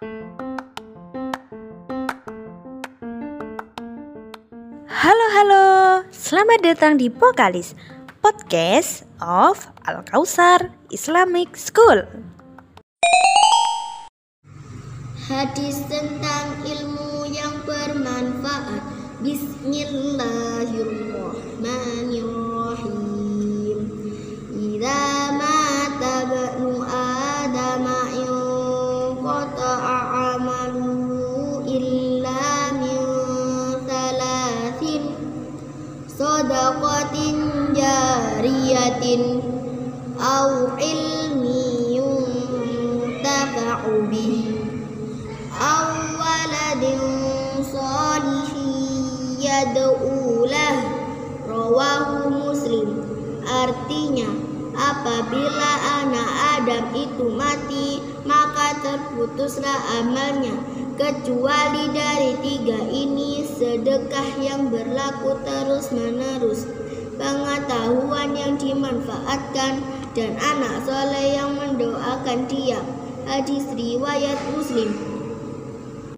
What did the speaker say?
Halo halo, selamat datang di Pokalis Podcast of Al Kausar Islamic School. Hadis tentang ilmu yang bermanfaat. Bismillahirrahmanirrahim. Sadaqatin jariyatin au ilmi yuntafa'u bihi aw waladin salihin yad'ulah rawahu muslim. Artinya apabila anak Adam itu mati maka terputuslah amalnya kecuali dari sedekah yang berlaku terus menerus pengetahuan yang dimanfaatkan dan anak soleh yang mendoakan dia. Hadis riwayat muslim